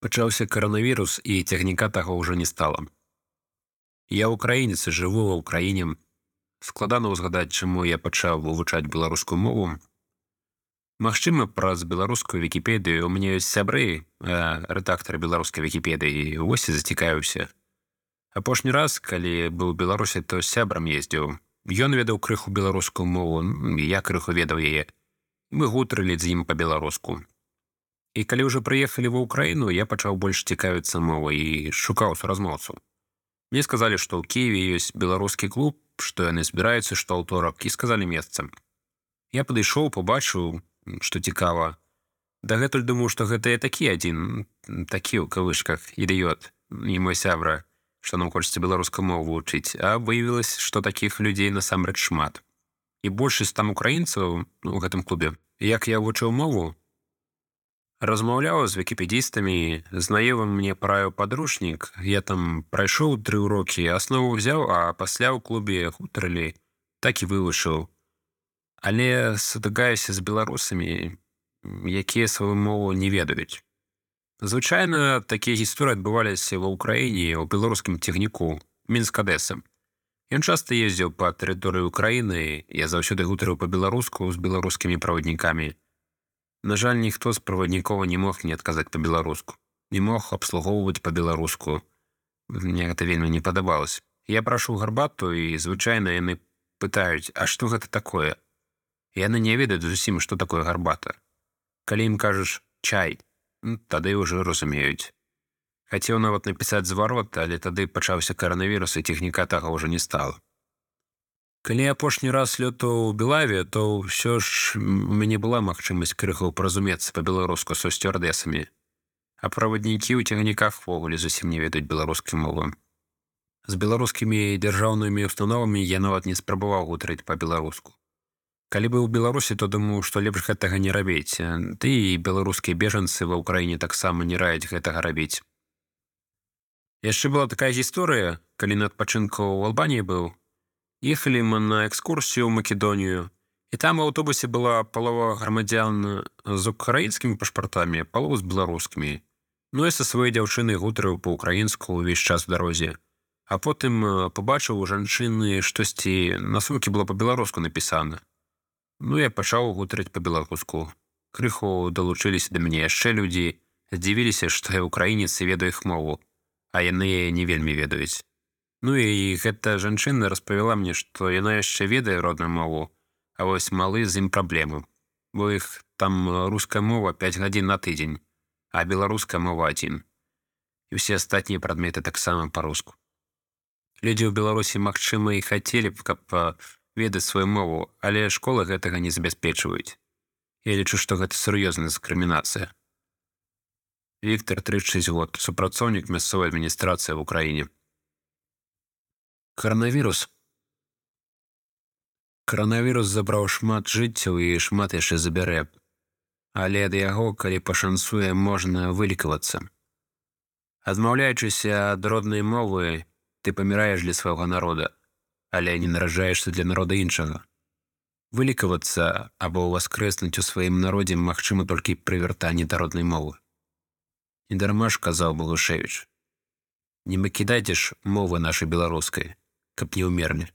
Пачаўся каранавірус і цягніка таго ўжо не стала. Я украінец жыву ва ўкраіне. Складана ўзгадаць, чаму я пачаў вывучаць беларускую мову. Магчыма, праз беларускую вікіпедыю у мяне ёсць сябры, рэдактар беларускай вікіпедыі вось і зацікавіўся. Апошні раз, калі быў беларусі, то сябрам ездзіў. Ён ведаў крыху беларускую мову, я крыху ведаў яе. Мы гутрылі з ім па-беларуску. І калі ўжо прыехалі ва ўкраіну, я пачаў больш цікавіцца мовай і шукаў суразмоўцу. Мне сказалі, што ў Киеве ёсць беларускі клуб, што яны збіраюцца што аўторак і сказалі месцам. Я падышоў, побачыў, што цікава. Дагэтуль думаю, што гэта я такі адзін такі ў кавышках ідыёт і мой сябра, што нам хочацца беларускую мову вучыць, а выявілася, што такіх людзей насамрэч шмат. І большасць там украінцаў у гэтым клубе. Як я вучыў мову, размаўляў з вікіпедістамі знаёмым мне правіў падручнік я там прайшоў тры ўрокі аснову ўзяў а пасля ў клубе гутарылі так і вывучыў але сутыкаюся з беларусамі якія сваю мову не ведаюць. Звычайна такія гісторыі адбываліся ва ўкраіне ў беларускім цягніку мінск адэса Ён часта ездзіў па тэрыторыі ўкраіны я заўсёды гутарыў па-беларуску з беларускімі праваднікамі На жаль, ніхто з праваднікова не мог не адказаць па-беларуску. Не мог абслугоўваць па-беларуску. Мне гэта вельмі не падабалось. Я прашу гарбату і звычайна яны пытаюць, а што гэта такое? Яны не ведаюць зусім, што такое гарбата. Калі ім кажаш чай, тады ўжо разумеюць. Хацеў нават напісаць зварот, але тады пачаўся каранавірус і техніка тага ўжо не стала. Калі апошні раз лётаў у Белаве, то ўсё ж у мяне была магчымасць крыху празумецца па-беларуску са сцюардесамі. А праваднікі ў цягніках ввогуле зусім не ведаюць беларускай мовы. З беларускімі дзяржаўнымі установамі я нават не спрабаваў гутарыць па-беларуску. Калі быў у Беларусі, то думаю, што лепш гэтага не рабіць. Ты і беларускія бежанцы ва ўкраіне таксама не раяць гэтага рабіць. Яшчэ была такая гісторыя, калі на адпачынку ў Албаніі быў, ехалі мы на экскурсію ў Македонію і там у аўтобусе была палова грамадзян з украінскімі пашпартамі палову з беларускімі. Ну і са сваёй дзяўчыны гутарыў па-украінску ўвесь час дарозе. А потым побачыў у жанчыны штосьці на сумкі было па-беларуску напісана. Ну я пачаў гутарыць па-беларуску. Крыху далучыліся да мяне яшчэ людзі здзівіліся што я украінец і ведаю іх мову а яны не вельмі ведаюць Ну і гэта жанчына распавяла мне, што яна яшчэ ведае родную мову, А вось малы з ім праблемы. Бо іх там руская мова 5 гадзін на тыдзень, а беларуская мова адзін. І ўсе астатнія прадметы таксама па-руску. Людзі ў Беларусі, магчыма, і хацелі б, каб ведаць сваю мову, але школы гэтага не забяспечваюць. Я лічу, што гэта сур'ёзная дыскрымінацыя. Віктор 36 год супрацоўнік мясцовай адміністрацыі ў краіне. Каранавірус. Каранавірус забраў шмат жыццяў і шмат яшчэ забярэ. Але ад яго, калі пашанцуе, можна вылікавацца. Адмаўляючыся ад роднай мовы, ты паміраеш для свайго народа, але не наражаешся для народа іншага. Вылікавацца або ўваскрэснуць у сваім народзе магчыма толькі пры вяртанні да роднай мовы. Недарма ж казаў Багушевіч. Не выкідайце ж мовы нашай беларускай каб не ўмерлі